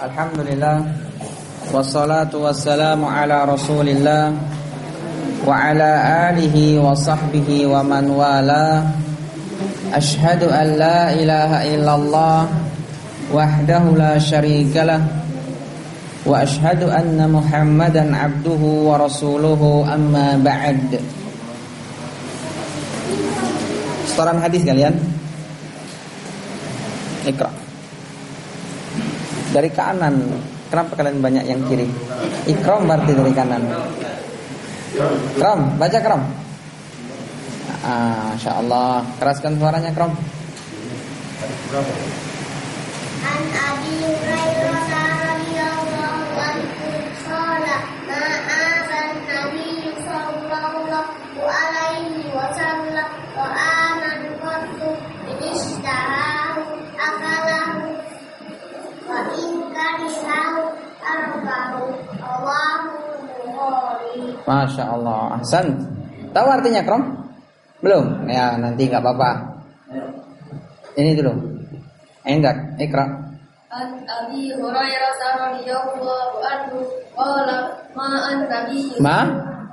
Alhamdulillah. Wassalatu wassalamu ala rasulillah Wa ala alihi wa sahbihi wa man wala. Ashhadu an la ilaha illallah Wahdahu la syarikalah. Wa ashhadu anna muhammadan abduhu wa rasuluhu amma ba'd. Setoran hadis kalian? Ikra dari kanan. Kenapa kalian banyak yang kiri? Ikram berarti dari kanan. Kram, baca kram. Ah, Masya Allah Keraskan suaranya kram An Abi Hurairah radhiyallahu anhu qala Masya Allah. Ahsan. Tahu artinya kram? Belum? Ya nanti nggak apa-apa. Ini dulu. Enggak, ikra. An Abi Hurairah radhiyallahu anhu qala ma an nabi Ma?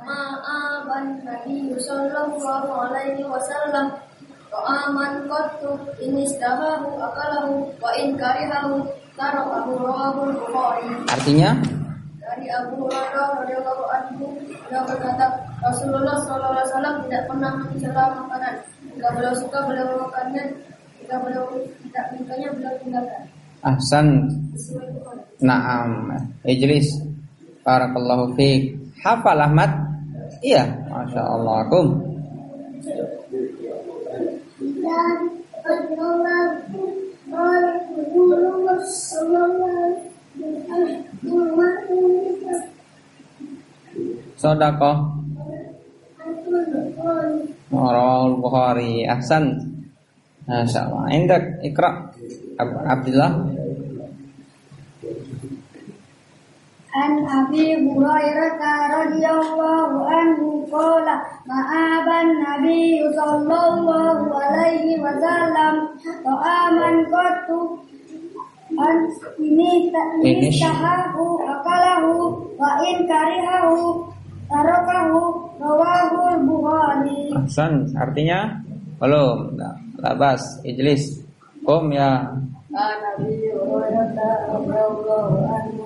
ma aban nabi sallallahu alaihi wasallam. Wa aman qattu in istahahu akalahu wa in karihahu. tarakahu rawahu Bukhari Artinya? dari Abu Hurairah radhiyallahu anhu beliau berkata Rasulullah sallallahu alaihi wasallam tidak pernah mencela makanan jika beliau suka beliau memakannya jika beliau tidak menyukainya beliau tinggalkan Ahsan. Naam Ijlis Barakallahu fiqh Hafal Ahmad? Iya Masya Allah Kum dan Sodakoh Rawal Bukhari. Ahsan. Masya Allah. Indak Ikra Ab- Abdullah عن أبي هريرة رضي الله عنه قال مآب النبي صلى الله عليه وسلم طعاما قط أن إن إن اشتهاه أكله وإن كرهه تركه رواه البخاري Ahsan Artinya Belum Nggak. Labas Ijlis Kum ya An Abi Hurairah radhiyallahu anhu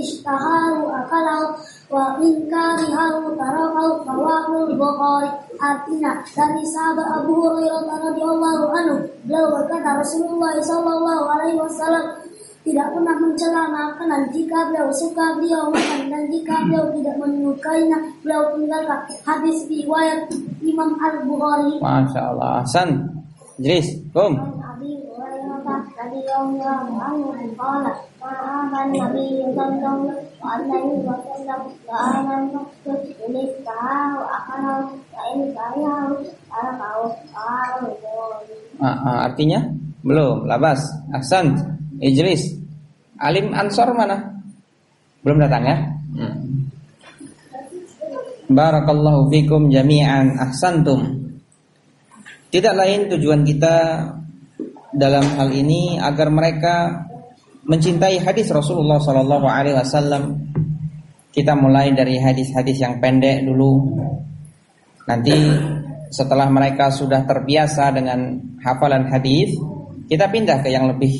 ishtahahu akalau wa in karihahu tarakahu rawahul bukhari artinya dari sahabat Abu Hurairah radhiyallahu anhu beliau berkata Rasulullah sallallahu alaihi wasallam tidak pernah mencela makanan jika beliau suka beliau makan dan jika beliau tidak menyukainya beliau tinggalkan. Hadis riwayat Imam Al Bukhari. Masya Allah, Hasan, Idris, Kom. Tahu akan wa in kariyahu tahu tahu Ah, ah, Artinya Belum Labas Ahsan Ijlis Alim Ansor mana? Belum datang ya? Hmm. Barakallahu fikum jami'an ahsantum. Tidak lain tujuan kita dalam hal ini agar mereka mencintai hadis Rasulullah Sallallahu Alaihi Wasallam. Kita mulai dari hadis-hadis yang pendek dulu. Nanti setelah mereka sudah terbiasa dengan hafalan hadis, kita pindah ke yang lebih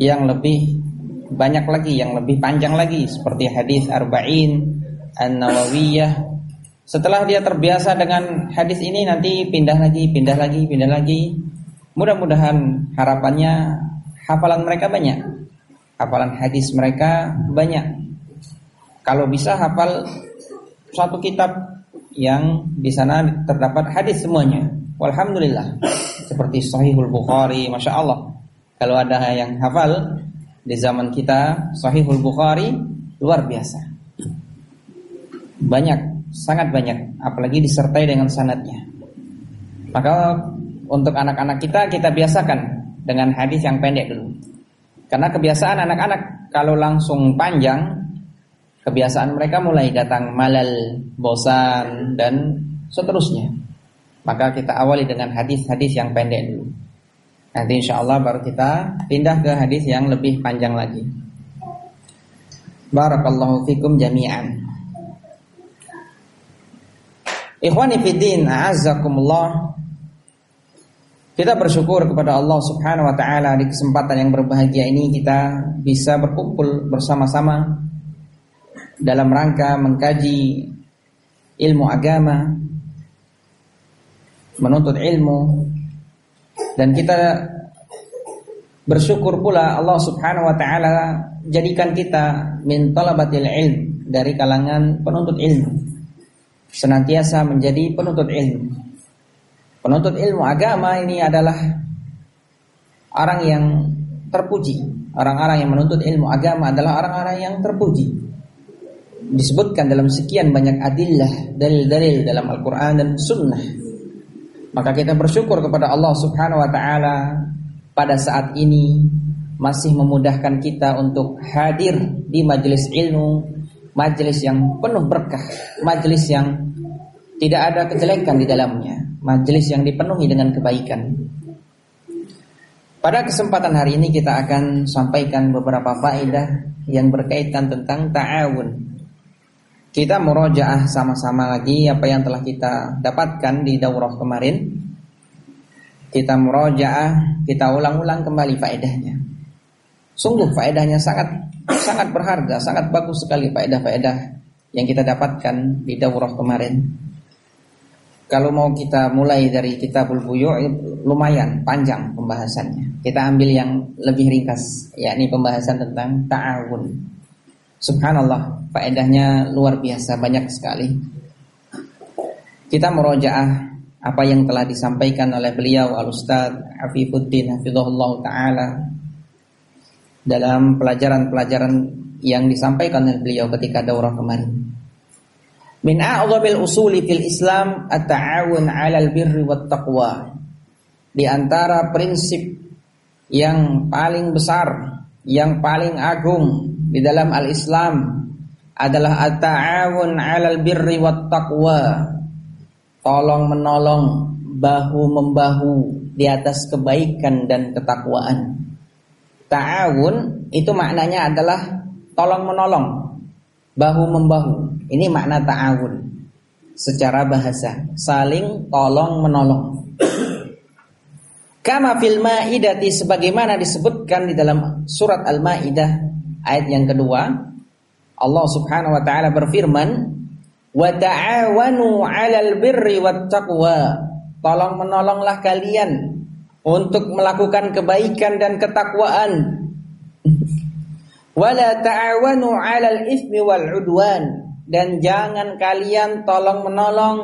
yang lebih banyak lagi, yang lebih panjang lagi seperti hadis arba'in, an-nawawiyah. Setelah dia terbiasa dengan hadis ini nanti pindah lagi, pindah lagi, pindah lagi. Mudah-mudahan harapannya hafalan mereka banyak. Hafalan hadis mereka banyak. Kalau bisa hafal suatu kitab yang di sana terdapat hadis semuanya. Walhamdulillah. Seperti Sahihul Bukhari, masya Allah. Kalau ada yang hafal di zaman kita Sahihul Bukhari luar biasa. Banyak, sangat banyak, apalagi disertai dengan sanatnya. Maka untuk anak-anak kita kita biasakan dengan hadis yang pendek dulu. Karena kebiasaan anak-anak kalau langsung panjang, kebiasaan mereka mulai datang malal, bosan dan seterusnya. Maka kita awali dengan hadis-hadis yang pendek dulu. Nanti insya Allah baru kita pindah ke hadis yang lebih panjang lagi. Barakallahu fikum jami'an. Ikhwani fiddin, a'azzakumullah. Kita bersyukur kepada Allah Subhanahu wa taala di kesempatan yang berbahagia ini kita bisa berkumpul bersama-sama dalam rangka mengkaji ilmu agama, menuntut ilmu dan kita bersyukur pula Allah Subhanahu wa taala jadikan kita min talabatil ilm dari kalangan penuntut ilmu. Senantiasa menjadi penuntut ilmu. Penuntut ilmu agama ini adalah orang yang terpuji. Orang-orang yang menuntut ilmu agama adalah orang-orang yang terpuji. Disebutkan dalam sekian banyak adillah, dalil-dalil dalam Al-Quran dan Sunnah. Maka kita bersyukur kepada Allah Subhanahu wa Ta'ala pada saat ini masih memudahkan kita untuk hadir di majelis ilmu, majelis yang penuh berkah, majelis yang tidak ada kejelekan di dalamnya, majelis yang dipenuhi dengan kebaikan. Pada kesempatan hari ini kita akan sampaikan beberapa faedah yang berkaitan tentang ta'awun. Kita murojaah sama-sama lagi apa yang telah kita dapatkan di daurah kemarin. Kita murojaah, kita ulang-ulang kembali faedahnya. Sungguh faedahnya sangat sangat berharga, sangat bagus sekali faedah-faedah yang kita dapatkan di daurah kemarin. Kalau mau kita mulai dari kitabul buyu lumayan panjang pembahasannya. Kita ambil yang lebih ringkas, yakni pembahasan tentang ta'awun. Subhanallah, faedahnya luar biasa banyak sekali. Kita merojaah apa yang telah disampaikan oleh beliau Al-Ustaz Afifuddin Hafizahullah Ta'ala dalam pelajaran-pelajaran yang disampaikan oleh beliau ketika daurah kemarin. Min a'zamil usuli fil Islam at-ta'awun 'alal birri wat taqwa. Di antara prinsip yang paling besar, yang paling agung di dalam al-Islam adalah at-ta'awun 'alal birri wat taqwa. Tolong menolong, bahu membahu di atas kebaikan dan ketakwaan. Ta'awun itu maknanya adalah tolong menolong, bahu membahu. Ini makna ta'awun secara bahasa, saling tolong menolong. Kama fil Maidati sebagaimana disebutkan di dalam surat Al-Maidah ayat yang kedua, Allah Subhanahu wa taala berfirman, "Wa ta'awanu 'alal birri wat taqwa." Tolong menolonglah kalian untuk melakukan kebaikan dan ketakwaan. Wala ta'awanu ismi wal dan jangan kalian tolong menolong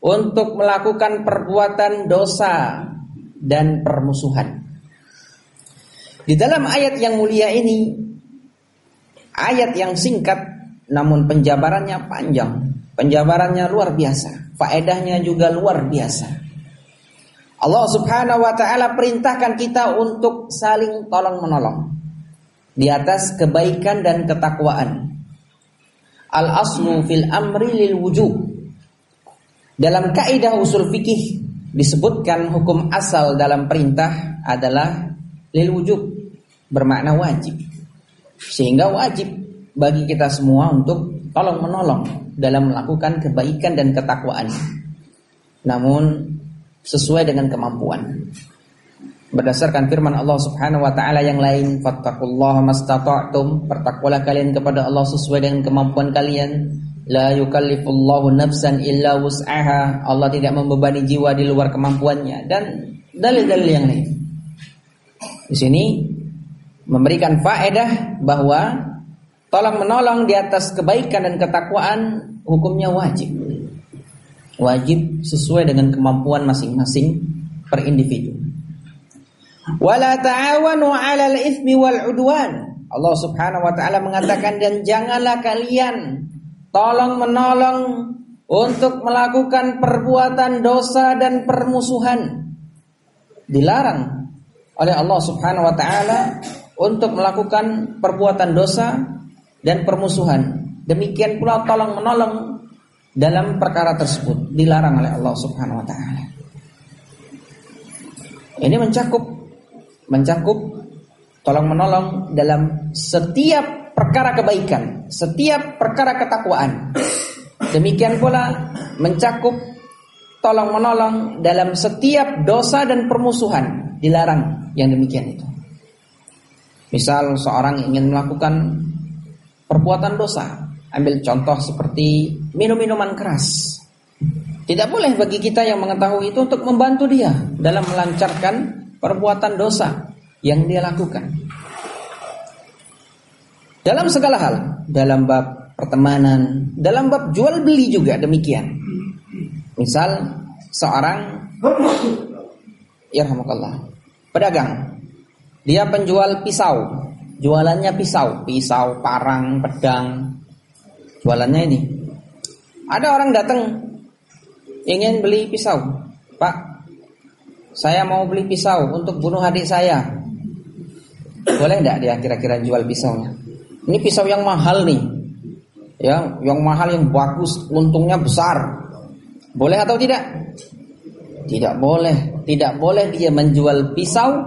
untuk melakukan perbuatan dosa dan permusuhan. Di dalam ayat yang mulia ini ayat yang singkat namun penjabarannya panjang, penjabarannya luar biasa, faedahnya juga luar biasa. Allah Subhanahu wa taala perintahkan kita untuk saling tolong menolong di atas kebaikan dan ketakwaan al aslu fil amri lil wujub. Dalam kaidah usul fikih disebutkan hukum asal dalam perintah adalah lil wujub bermakna wajib. Sehingga wajib bagi kita semua untuk tolong menolong dalam melakukan kebaikan dan ketakwaan. Namun sesuai dengan kemampuan berdasarkan firman Allah Subhanahu wa taala yang lain fattaqullaha mastata'tum bertakwalah kalian kepada Allah sesuai dengan kemampuan kalian. La yukallifullahu nafsan illa wus'aha Allah tidak membebani jiwa di luar kemampuannya dan dalil-dalil yang lain. Di sini memberikan faedah bahwa tolong menolong di atas kebaikan dan ketakwaan hukumnya wajib. Wajib sesuai dengan kemampuan masing-masing per individu Wala ta'awanu 'alal itsmi wal 'udwan. Allah Subhanahu wa taala mengatakan dan janganlah kalian tolong menolong untuk melakukan perbuatan dosa dan permusuhan. Dilarang oleh Allah Subhanahu wa taala untuk melakukan perbuatan dosa dan permusuhan. Demikian pula tolong menolong dalam perkara tersebut dilarang oleh Allah Subhanahu wa taala. Ini mencakup mencakup tolong menolong dalam setiap perkara kebaikan, setiap perkara ketakwaan. Demikian pula mencakup tolong menolong dalam setiap dosa dan permusuhan dilarang yang demikian itu. Misal seorang ingin melakukan perbuatan dosa, ambil contoh seperti minum-minuman keras. Tidak boleh bagi kita yang mengetahui itu untuk membantu dia dalam melancarkan perbuatan dosa yang dia lakukan. Dalam segala hal, dalam bab pertemanan, dalam bab jual beli juga demikian. Misal seorang ya pedagang dia penjual pisau. Jualannya pisau, pisau, parang, pedang. Jualannya ini. Ada orang datang ingin beli pisau. Pak, saya mau beli pisau untuk bunuh adik saya. Boleh enggak dia kira-kira jual pisaunya? Ini pisau yang mahal nih. Ya, yang mahal yang bagus, untungnya besar. Boleh atau tidak? Tidak boleh. Tidak boleh dia menjual pisau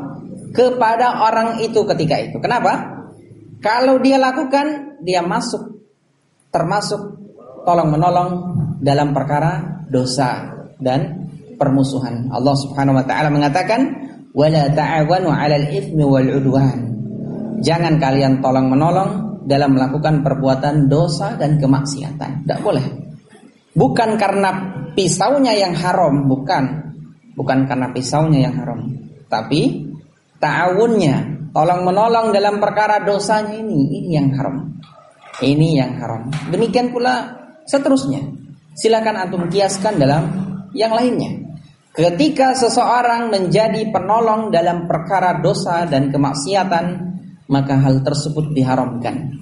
kepada orang itu ketika itu. Kenapa? Kalau dia lakukan, dia masuk termasuk tolong menolong dalam perkara dosa dan permusuhan. Allah Subhanahu wa taala mengatakan, "Wala ta'awanu 'alal itsmi wal 'udwan." Jangan kalian tolong menolong dalam melakukan perbuatan dosa dan kemaksiatan. Tidak boleh. Bukan karena pisaunya yang haram, bukan. Bukan karena pisaunya yang haram, tapi ta'awunnya, tolong menolong dalam perkara dosanya ini, ini yang haram. Ini yang haram. Demikian pula seterusnya. Silakan antum kiaskan dalam yang lainnya. Ketika seseorang menjadi penolong dalam perkara dosa dan kemaksiatan, maka hal tersebut diharamkan.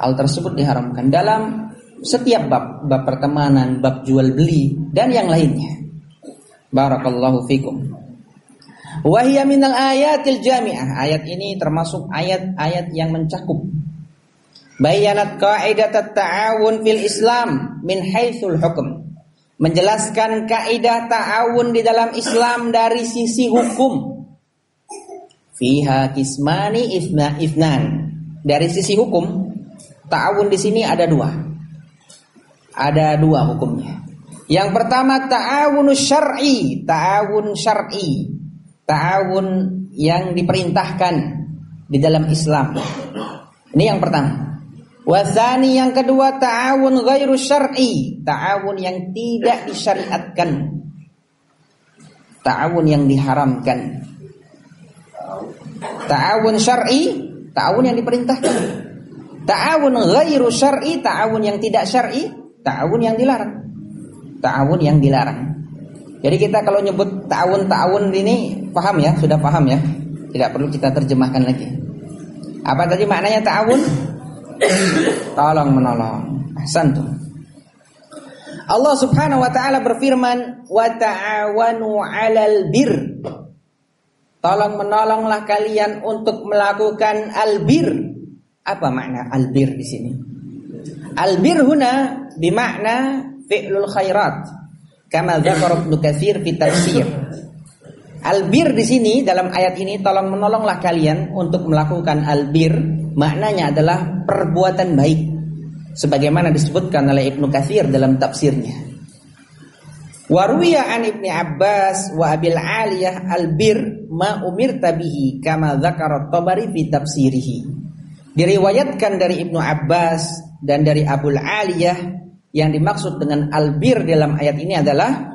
Hal tersebut diharamkan dalam setiap bab, bab pertemanan, bab jual beli dan yang lainnya. Barakallahu fikum. Wahia minal ayatil jami'ah. Ayat ini termasuk ayat-ayat yang mencakup. Bayanat kaidat ta'awun fil Islam min haitsul hukum. Menjelaskan kaidah ta'awun di dalam Islam dari sisi hukum. Fiha kismani ifna ifnan. Dari sisi hukum, ta'awun di sini ada dua. Ada dua hukumnya. Yang pertama ta'awun syar'i, ta'awun syar'i ta'awun yang diperintahkan di dalam Islam. Ini yang pertama. Wazani yang kedua ta'awun ghairu syar'i, ta'awun yang tidak disyariatkan. Ta'awun yang diharamkan. Ta'awun syar'i, ta'awun yang diperintahkan. Ta'awun ghairu syar'i, ta'awun yang tidak syar'i, ta'awun yang dilarang. Ta'awun yang dilarang. Jadi kita kalau nyebut ta'awun-ta'awun ini paham ya, sudah paham ya. Tidak perlu kita terjemahkan lagi. Apa tadi maknanya ta'awun? Tolong menolong. Ahsantum. Allah Subhanahu wa taala berfirman, "Wa ta'awanu 'alal bir." Tolong menolonglah kalian untuk melakukan albir. Apa makna albir di sini? Albir huna bimakna fi'lul khairat. Kama dzakara Ibnu fi tafsir. Albir di sini dalam ayat ini tolong menolonglah kalian untuk melakukan albir maknanya adalah perbuatan baik sebagaimana disebutkan oleh Ibnu Katsir dalam tafsirnya. Waruya an Ibni Abbas wa Abil Aliyah albir ma umir tabihi kama dzakara Tabari fi tafsirihi. Diriwayatkan dari Ibnu Abbas dan dari Abul Aliyah yang dimaksud dengan albir dalam ayat ini adalah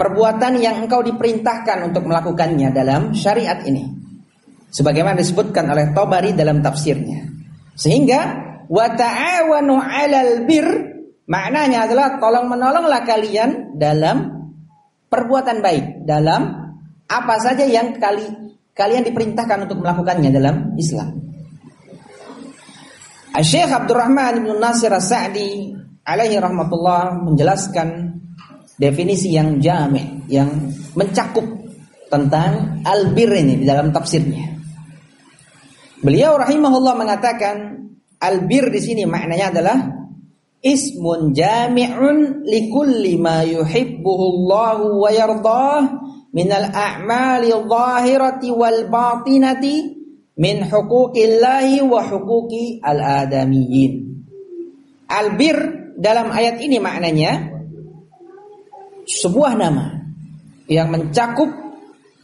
perbuatan yang engkau diperintahkan untuk melakukannya dalam syariat ini. Sebagaimana disebutkan oleh Tobari dalam tafsirnya. Sehingga wa ta'awanu 'alal bir maknanya adalah tolong menolonglah kalian dalam perbuatan baik, dalam apa saja yang kali kalian diperintahkan untuk melakukannya dalam Islam. Syekh Abdurrahman bin Nasir As-Sa'di alaihi rahmatullah menjelaskan definisi yang jami' yang mencakup tentang albir ini di dalam tafsirnya. Beliau rahimahullah mengatakan albir di sini maknanya adalah ismun jami'un likulli ma yuhibbuhu Allah wa yardah minal a'mali zahirati wal batinati min huquqillahi wa huquqi al-adamiyyin. Albir dalam ayat ini maknanya sebuah nama yang mencakup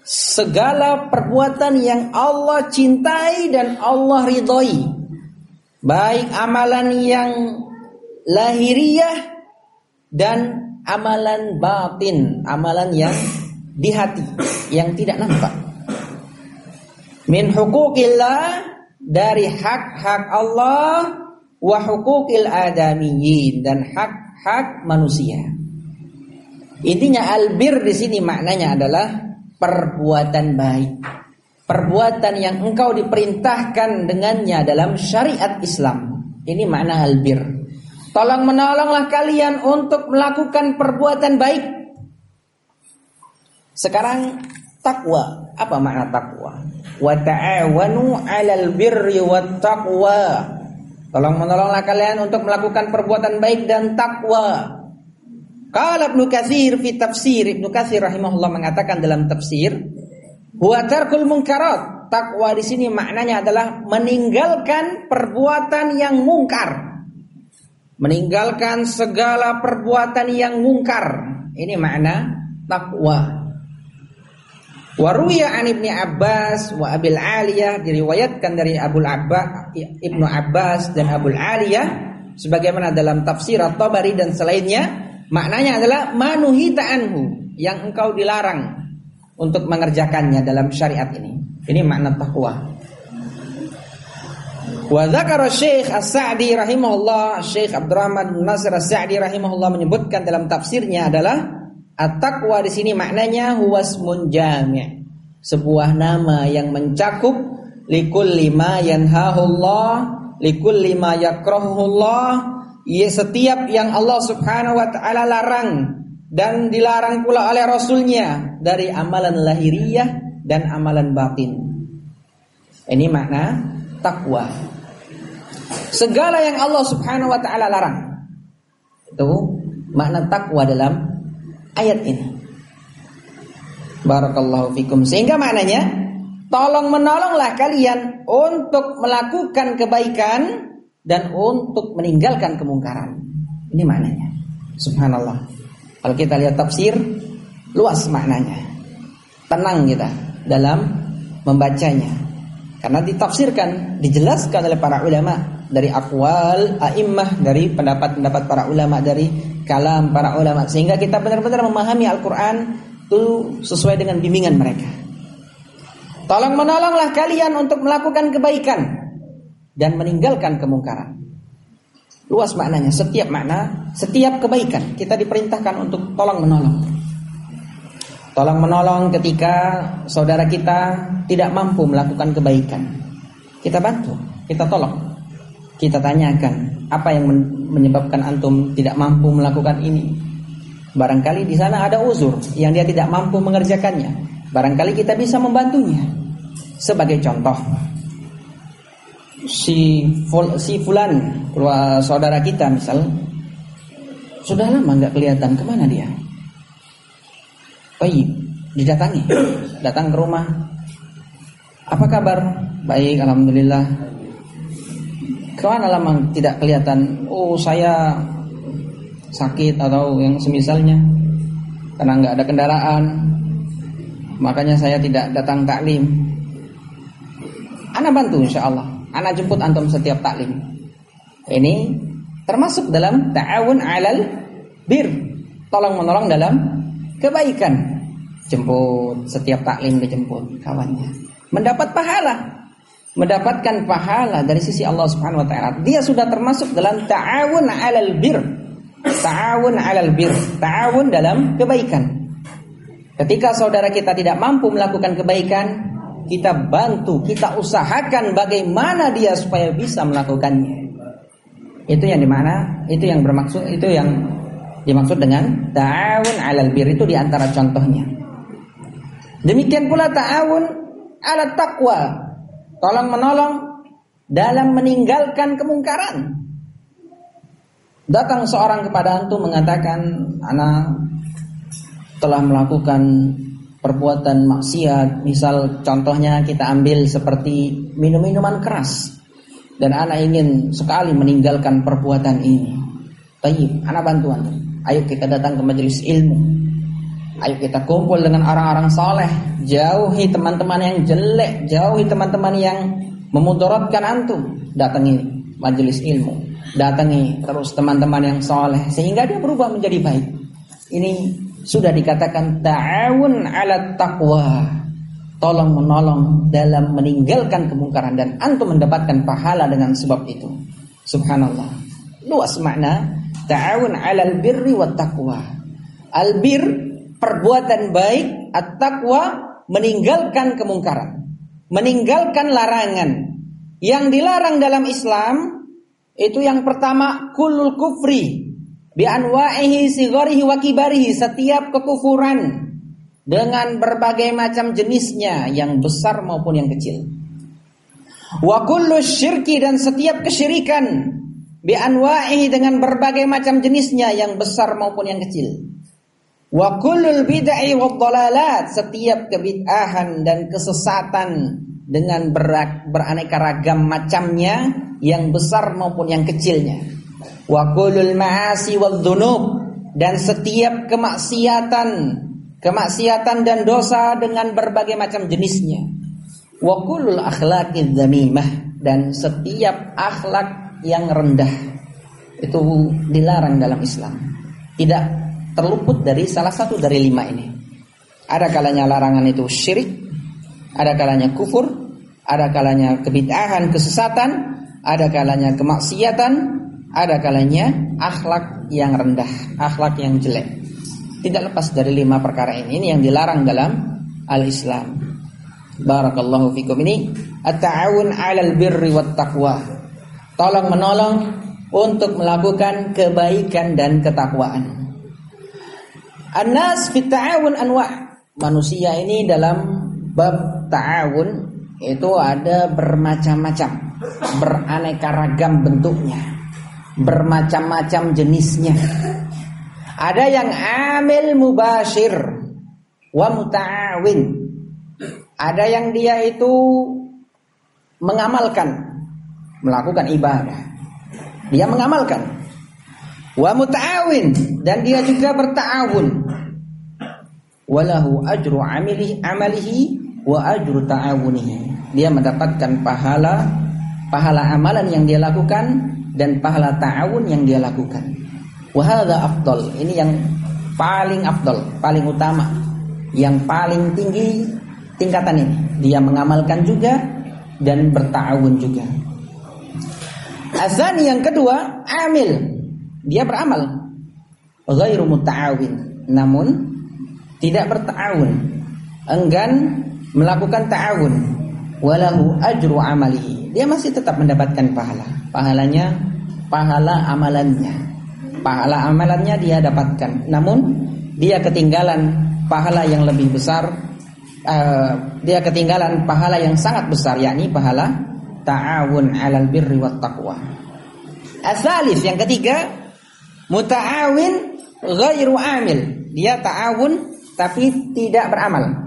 segala perbuatan yang Allah cintai dan Allah ridhoi. Baik amalan yang lahiriah dan amalan batin, amalan yang di hati yang tidak nampak. Min hukukillah dari hak-hak Allah wa hukukil adamiyyin dan hak-hak manusia. Intinya albir di sini maknanya adalah perbuatan baik. Perbuatan yang engkau diperintahkan dengannya dalam syariat Islam. Ini makna albir. Tolong menolonglah kalian untuk melakukan perbuatan baik. Sekarang takwa. Apa makna takwa? Wa ta'awanu 'alal birri wat taqwa. Tolong menolonglah kalian untuk melakukan perbuatan baik dan takwa. Qala Ibnu Katsir fi tafsir Ibnu Katsir rahimahullah mengatakan dalam tafsir huwa tarkul munkarat. Takwa di sini maknanya adalah meninggalkan perbuatan yang mungkar. Meninggalkan segala perbuatan yang mungkar. Ini makna takwa. Waruya an Ibni Abbas wa Abil Aliyah diriwayatkan dari Abu Abbas Ibnu Abbas dan Abu Aliyah sebagaimana dalam tafsir At-Tabari dan selainnya Maknanya adalah manuhita anhu yang engkau dilarang untuk mengerjakannya dalam syariat ini. Ini makna takwa. Wa dzakara Syekh As-Sa'di rahimahullah, Syekh Abdurrahman Nasir As-Sa'di rahimahullah menyebutkan dalam tafsirnya adalah at-taqwa di sini maknanya huwasmun jami'. Sebuah nama yang mencakup likulli ma yanhahullah, likulli ma yakrahullah, Ya setiap yang Allah subhanahu wa ta'ala larang dan dilarang pula oleh Rasulnya dari amalan lahiriah dan amalan batin. Ini makna takwa. Segala yang Allah subhanahu wa ta'ala larang. Itu makna takwa dalam ayat ini. Barakallahu fikum. Sehingga maknanya tolong menolonglah kalian untuk melakukan kebaikan dan untuk meninggalkan kemungkaran. Ini maknanya. Subhanallah. Kalau kita lihat tafsir, luas maknanya. Tenang kita dalam membacanya. Karena ditafsirkan, dijelaskan oleh para ulama dari akwal, a'immah, dari pendapat-pendapat para ulama, dari kalam para ulama. Sehingga kita benar-benar memahami Al-Quran itu sesuai dengan bimbingan mereka. Tolong menolonglah kalian untuk melakukan kebaikan dan meninggalkan kemungkaran. Luas maknanya, setiap makna, setiap kebaikan kita diperintahkan untuk tolong menolong. Tolong menolong ketika saudara kita tidak mampu melakukan kebaikan. Kita bantu, kita tolong. Kita tanyakan, apa yang menyebabkan antum tidak mampu melakukan ini? Barangkali di sana ada uzur yang dia tidak mampu mengerjakannya. Barangkali kita bisa membantunya. Sebagai contoh, si ful, si fulan saudara kita misal sudah lama nggak kelihatan. Ke mana dia? Baik didatangi. Datang ke rumah. Apa kabar? Baik alhamdulillah. Ke mana lama tidak kelihatan? Oh saya sakit atau yang semisalnya karena nggak ada kendaraan. Makanya saya tidak datang taklim. Anak bantu insya Allah Anak jemput antum setiap taklim. Ini termasuk dalam ta'awun 'alal bir. Tolong menolong dalam kebaikan. Jemput setiap taklim dijemput kawannya. Mendapat pahala. Mendapatkan pahala dari sisi Allah Subhanahu wa taala. Dia sudah termasuk dalam ta'awun 'alal bir. Ta'awun 'alal bir. Ta'awun dalam kebaikan. Ketika saudara kita tidak mampu melakukan kebaikan, kita bantu, kita usahakan bagaimana dia supaya bisa melakukannya. Itu yang di mana? Itu yang bermaksud itu yang dimaksud dengan ta'awun 'alal bir itu di antara contohnya. Demikian pula ta'awun 'ala taqwa. Tolong menolong dalam meninggalkan kemungkaran. Datang seorang kepada antum mengatakan, "Ana telah melakukan perbuatan maksiat, misal contohnya kita ambil seperti minum-minuman keras dan anak ingin sekali meninggalkan perbuatan ini. Tayyib, anak bantuan. Ayo kita datang ke majelis ilmu. Ayo kita kumpul dengan orang-orang soleh. Jauhi teman-teman yang jelek. Jauhi teman-teman yang memudaratkan antum. Datangi majelis ilmu. Datangi terus teman-teman yang soleh. Sehingga dia berubah menjadi baik. Ini sudah dikatakan ta'awun ala taqwa tolong menolong dalam meninggalkan kemungkaran dan antum mendapatkan pahala dengan sebab itu. Subhanallah. Luas makna ta'awun 'alal birri wat taqwa. Albir perbuatan baik, at-taqwa meninggalkan kemungkaran, meninggalkan larangan. Yang dilarang dalam Islam itu yang pertama kulul kufri bi anwa'ihi kibarihi setiap kekufuran dengan berbagai macam jenisnya yang besar maupun yang kecil. Wa syirki dan setiap kesyirikan bi anwa'ihi dengan berbagai macam jenisnya yang besar maupun yang kecil. Wa setiap kebid'ahan dan kesesatan dengan beraneka ragam macamnya yang besar maupun yang kecilnya. Wa kullul ma'asi dan setiap kemaksiatan kemaksiatan dan dosa dengan berbagai macam jenisnya. Wa kullul dan setiap akhlak yang rendah. Itu dilarang dalam Islam. Tidak terluput dari salah satu dari lima ini. Ada kalanya larangan itu syirik, ada kalanya kufur, ada kalanya kebid'ahan, kesesatan, ada kalanya kemaksiatan, ada kalanya akhlak yang rendah, akhlak yang jelek tidak lepas dari lima perkara ini ini yang dilarang dalam al-Islam. Barakallahu fikum ini at-ta'awun 'alal birri wat taqwa. Tolong menolong untuk melakukan kebaikan dan ketakwaan. An-nas fit ta'awun anwa'. Manusia ini dalam bab ta'awun itu ada bermacam-macam, beraneka ragam bentuknya, bermacam-macam jenisnya. Ada yang amil mubashir wa muta'awin. Ada yang dia itu mengamalkan, melakukan ibadah. Dia mengamalkan. Wa muta'awin dan dia juga berta'awun. Walahu ajru amilihi amalihi wa ajru ta'awunihi. Dia mendapatkan pahala pahala amalan yang dia lakukan dan pahala ta'awun yang dia lakukan. Wahada afdol. Ini yang paling afdol, paling utama, yang paling tinggi tingkatan ini. Dia mengamalkan juga dan bertawun juga. Azani yang kedua, amil. Dia beramal. Ghairu muta'awin. Namun tidak berta'awun. Enggan melakukan ta'awun. Walahu ajru amalihi. Dia masih tetap mendapatkan pahala. Pahalanya pahala amalannya pahala amalannya dia dapatkan. Namun dia ketinggalan pahala yang lebih besar. Uh, dia ketinggalan pahala yang sangat besar yakni pahala ta'awun 'alal birri wat taqwa. Asalis yang ketiga muta'awin ghairu amil. Dia ta'awun tapi tidak beramal.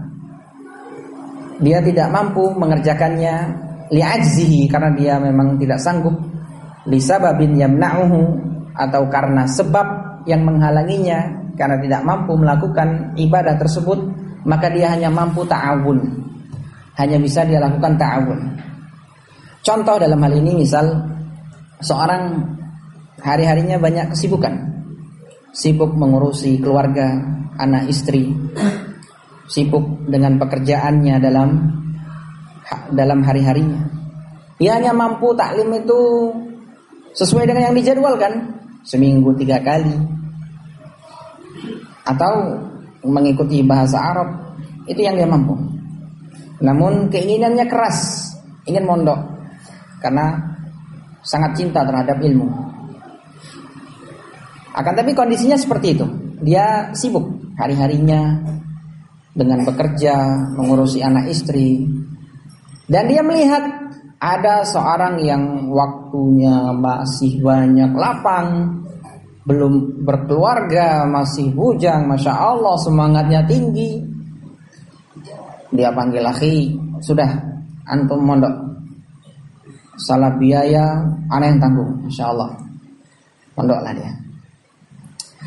Dia tidak mampu mengerjakannya li'ajzihi karena dia memang tidak sanggup. Li sababin yamna'uhu atau karena sebab yang menghalanginya karena tidak mampu melakukan ibadah tersebut maka dia hanya mampu ta'awun. Hanya bisa dia lakukan ta'awun. Contoh dalam hal ini misal seorang hari-harinya banyak kesibukan. Sibuk mengurusi keluarga anak istri. Sibuk dengan pekerjaannya dalam dalam hari-harinya ia hanya mampu taklim itu sesuai dengan yang dijadwalkan seminggu tiga kali atau mengikuti bahasa Arab itu yang dia mampu. Namun keinginannya keras, ingin mondok karena sangat cinta terhadap ilmu. Akan tapi kondisinya seperti itu. Dia sibuk hari-harinya dengan bekerja, mengurusi anak istri. Dan dia melihat ada seorang yang waktunya masih banyak lapang, belum berkeluarga, masih bujang, masya Allah semangatnya tinggi. Dia panggil lagi, sudah antum mondok. Salah biaya, aneh yang tanggung, masya Allah. Mondoklah dia.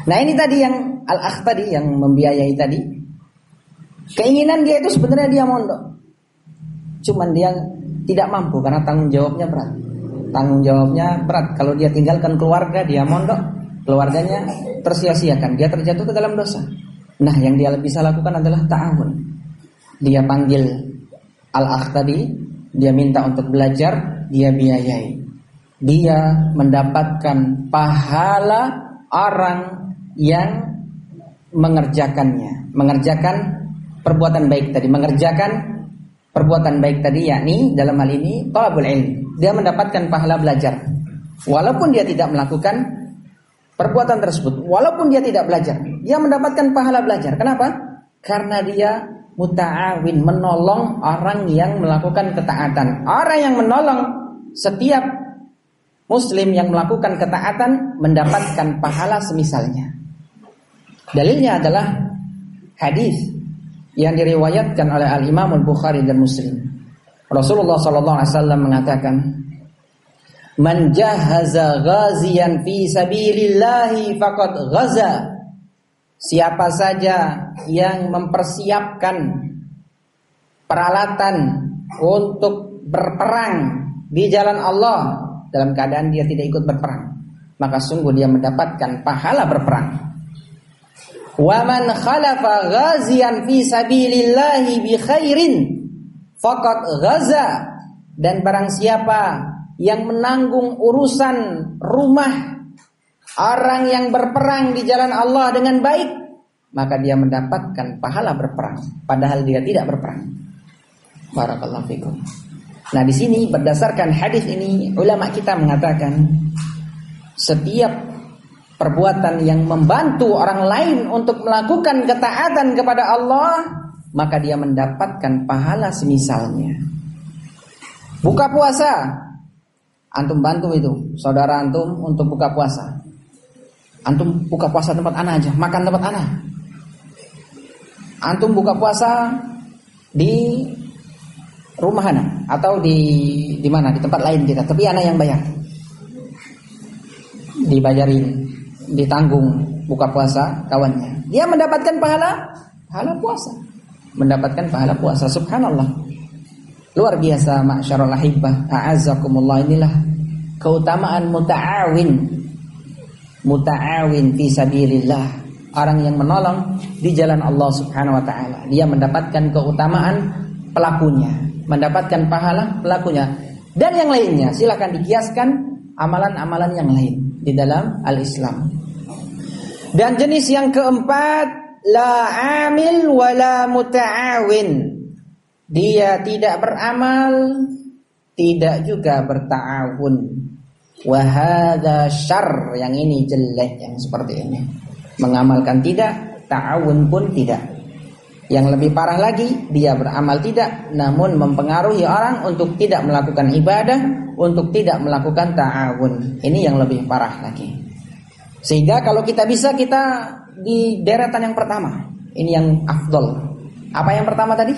Nah ini tadi yang al-akh tadi yang membiayai tadi. Keinginan dia itu sebenarnya dia mondok. Cuman dia tidak mampu karena tanggung jawabnya berat. Tanggung jawabnya berat. Kalau dia tinggalkan keluarga, dia mondok, keluarganya tersia-siakan. Dia terjatuh ke dalam dosa. Nah, yang dia bisa lakukan adalah ta'awun. Dia panggil al-akh tadi, dia minta untuk belajar, dia biayai. Dia mendapatkan pahala orang yang mengerjakannya, mengerjakan perbuatan baik tadi, mengerjakan perbuatan baik tadi yakni dalam hal ini talabul ilmi. Dia mendapatkan pahala belajar. Walaupun dia tidak melakukan perbuatan tersebut, walaupun dia tidak belajar, dia mendapatkan pahala belajar. Kenapa? Karena dia muta'awin menolong orang yang melakukan ketaatan. Orang yang menolong setiap muslim yang melakukan ketaatan mendapatkan pahala semisalnya. Dalilnya adalah hadis yang diriwayatkan oleh Al Imam Al Bukhari dan Muslim. Rasulullah Sallallahu Alaihi Wasallam mengatakan, "Man jahaza fi sabilillahi faqad ghaza." Siapa saja yang mempersiapkan peralatan untuk berperang di jalan Allah dalam keadaan dia tidak ikut berperang, maka sungguh dia mendapatkan pahala berperang. Wa man khalafa ghazian fi sabilillahi bi khairin faqad ghaza dan barang siapa yang menanggung urusan rumah orang yang berperang di jalan Allah dengan baik maka dia mendapatkan pahala berperang padahal dia tidak berperang. Barakallahu fikum. Nah, di sini berdasarkan hadis ini ulama kita mengatakan setiap perbuatan yang membantu orang lain untuk melakukan ketaatan kepada Allah, maka dia mendapatkan pahala semisalnya. Buka puasa, antum bantu itu, saudara antum untuk buka puasa. Antum buka puasa tempat anak aja, makan tempat anak. Antum buka puasa di rumah anak atau di di mana di tempat lain kita, tapi anak yang bayar. Dibayarin ditanggung buka puasa kawannya. Dia mendapatkan pahala pahala puasa. Mendapatkan pahala puasa. Subhanallah. Luar biasa masyarul ahibah. A'azzakumullah inilah keutamaan muta'awin. Muta'awin fi sabilillah. Orang yang menolong di jalan Allah Subhanahu wa taala. Dia mendapatkan keutamaan pelakunya, mendapatkan pahala pelakunya. Dan yang lainnya silakan dikiaskan amalan-amalan yang lain di dalam al-Islam. Dan jenis yang keempat la amil wala muta'awin. Dia tidak beramal, tidak juga berta'awun. Wahada syar yang ini jelek yang seperti ini. Mengamalkan tidak, ta'awun pun tidak. Yang lebih parah lagi, dia beramal tidak, namun mempengaruhi orang untuk tidak melakukan ibadah, untuk tidak melakukan ta'awun. Ini yang lebih parah lagi. Sehingga kalau kita bisa kita di deretan yang pertama. Ini yang afdol. Apa yang pertama tadi?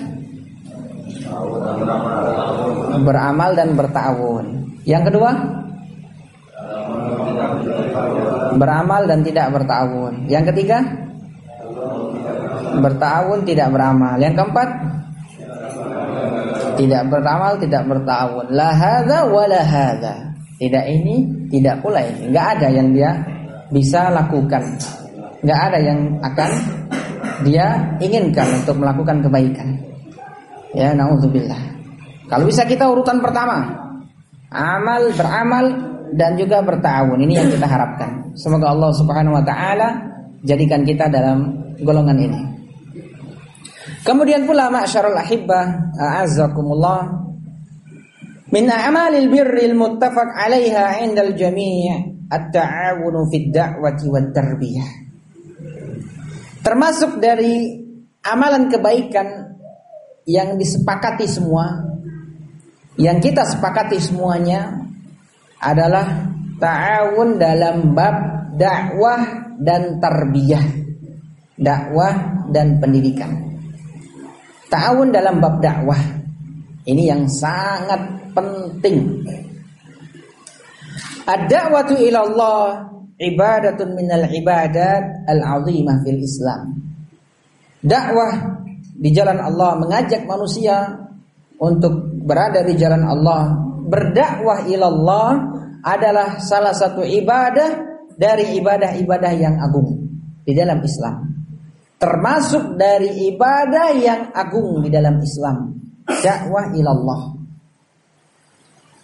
Beramal dan bertawun. Yang kedua? Beramal dan tidak bertawun. Yang ketiga? Bertawun tidak beramal. Yang keempat? Tidak beramal, tidak bertawun. La hadza Tidak ini, tidak pula ini. Enggak ada yang dia bisa lakukan. Nggak ada yang akan dia inginkan untuk melakukan kebaikan. Ya, naudzubillah. Kalau bisa kita urutan pertama, amal, beramal dan juga bertawun. Ini yang kita harapkan. Semoga Allah Subhanahu wa taala jadikan kita dalam golongan ini. Kemudian pula ma'syarul ahibbah, a'azzakumullah min a'malil birril muttafaq 'alaiha 'indal jami' at-ta'awunu fid da'wati. Termasuk dari amalan kebaikan yang disepakati semua yang kita sepakati semuanya adalah ta'awun dalam bab dakwah dan tarbiyah. Dakwah dan pendidikan. Ta'awun dalam bab dakwah. Ini yang sangat penting. Ad-da'watu ila Allah ibadatun minal ibadat al-azimah fil Islam. Dakwah di jalan Allah mengajak manusia untuk berada di jalan Allah, berdakwah ilallah adalah salah satu ibadah dari ibadah-ibadah yang agung di dalam Islam. Termasuk dari ibadah yang agung di dalam Islam, dakwah ilallah.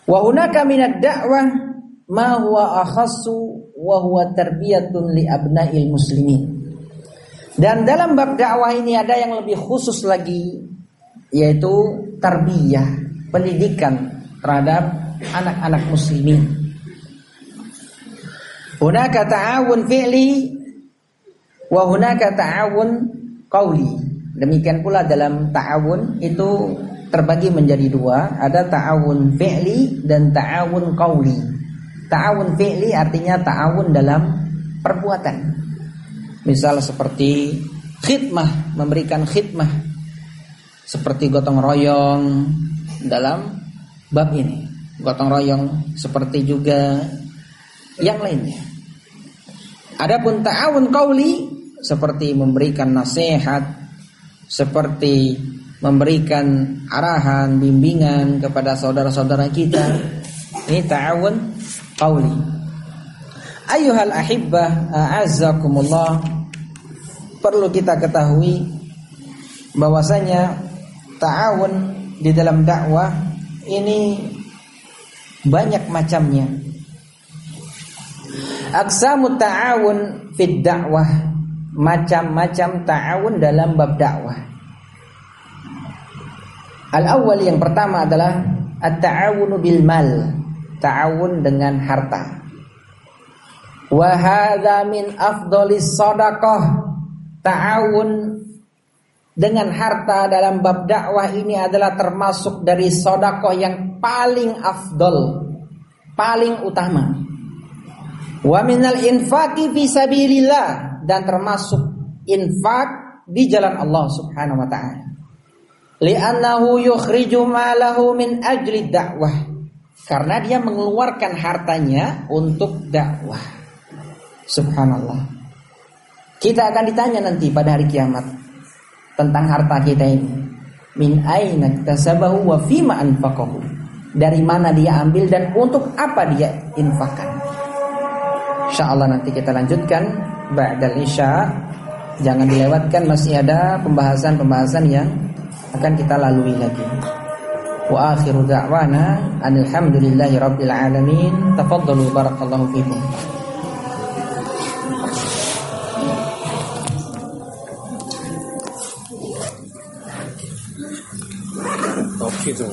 Wa hunaka minad dakwah ma huwa akhassu wa huwa tarbiyatun li abna'il muslimin. Dan dalam bab dakwah ini ada yang lebih khusus lagi yaitu tarbiyah pendidikan terhadap anak-anak muslimin. Hunaka ta'awun fi'li wa hunaka ta'awun qawli. Demikian pula dalam ta'awun itu terbagi menjadi dua, ada ta'awun fi'li dan ta'awun qawli. Ta'awun fi'li artinya ta'awun dalam perbuatan. Misal seperti khidmah, memberikan khidmah seperti gotong royong, dalam bab ini. Gotong royong seperti juga yang lainnya. Adapun ta'awun qauli seperti memberikan nasihat, seperti memberikan arahan, bimbingan kepada saudara-saudara kita. Ini ta'awun qauli. Ayuhal ahibbah a'azzakumullah perlu kita ketahui bahwasanya ta'awun di dalam dakwah ini banyak macamnya. Aksamu ta'awun fid dakwah macam-macam ta'awun dalam bab dakwah. Al-awwal yang pertama adalah at-ta'awunu bil mal, ta'awun dengan harta. Wa hadza min afdalis sadaqah. Ta'awun dengan harta dalam bab dakwah ini adalah termasuk dari sodakoh yang paling afdol, paling utama. Wa minal infaki fi sabilillah dan termasuk infak di jalan Allah Subhanahu wa taala. Li'annahu yukhriju malahu min ajli dakwah. Karena dia mengeluarkan hartanya untuk dakwah. Subhanallah. Kita akan ditanya nanti pada hari kiamat tentang harta kita ini. Min aina tasabahu wa fima anfaqahu. Dari mana dia ambil dan untuk apa dia infakkan. Insyaallah nanti kita lanjutkan ba'dal isya. Jangan dilewatkan masih ada pembahasan-pembahasan yang akan kita lalui lagi. Wa akhiru da'wana alhamdulillahi rabbil alamin. Tafaddalu barakallahu fikum. Kita.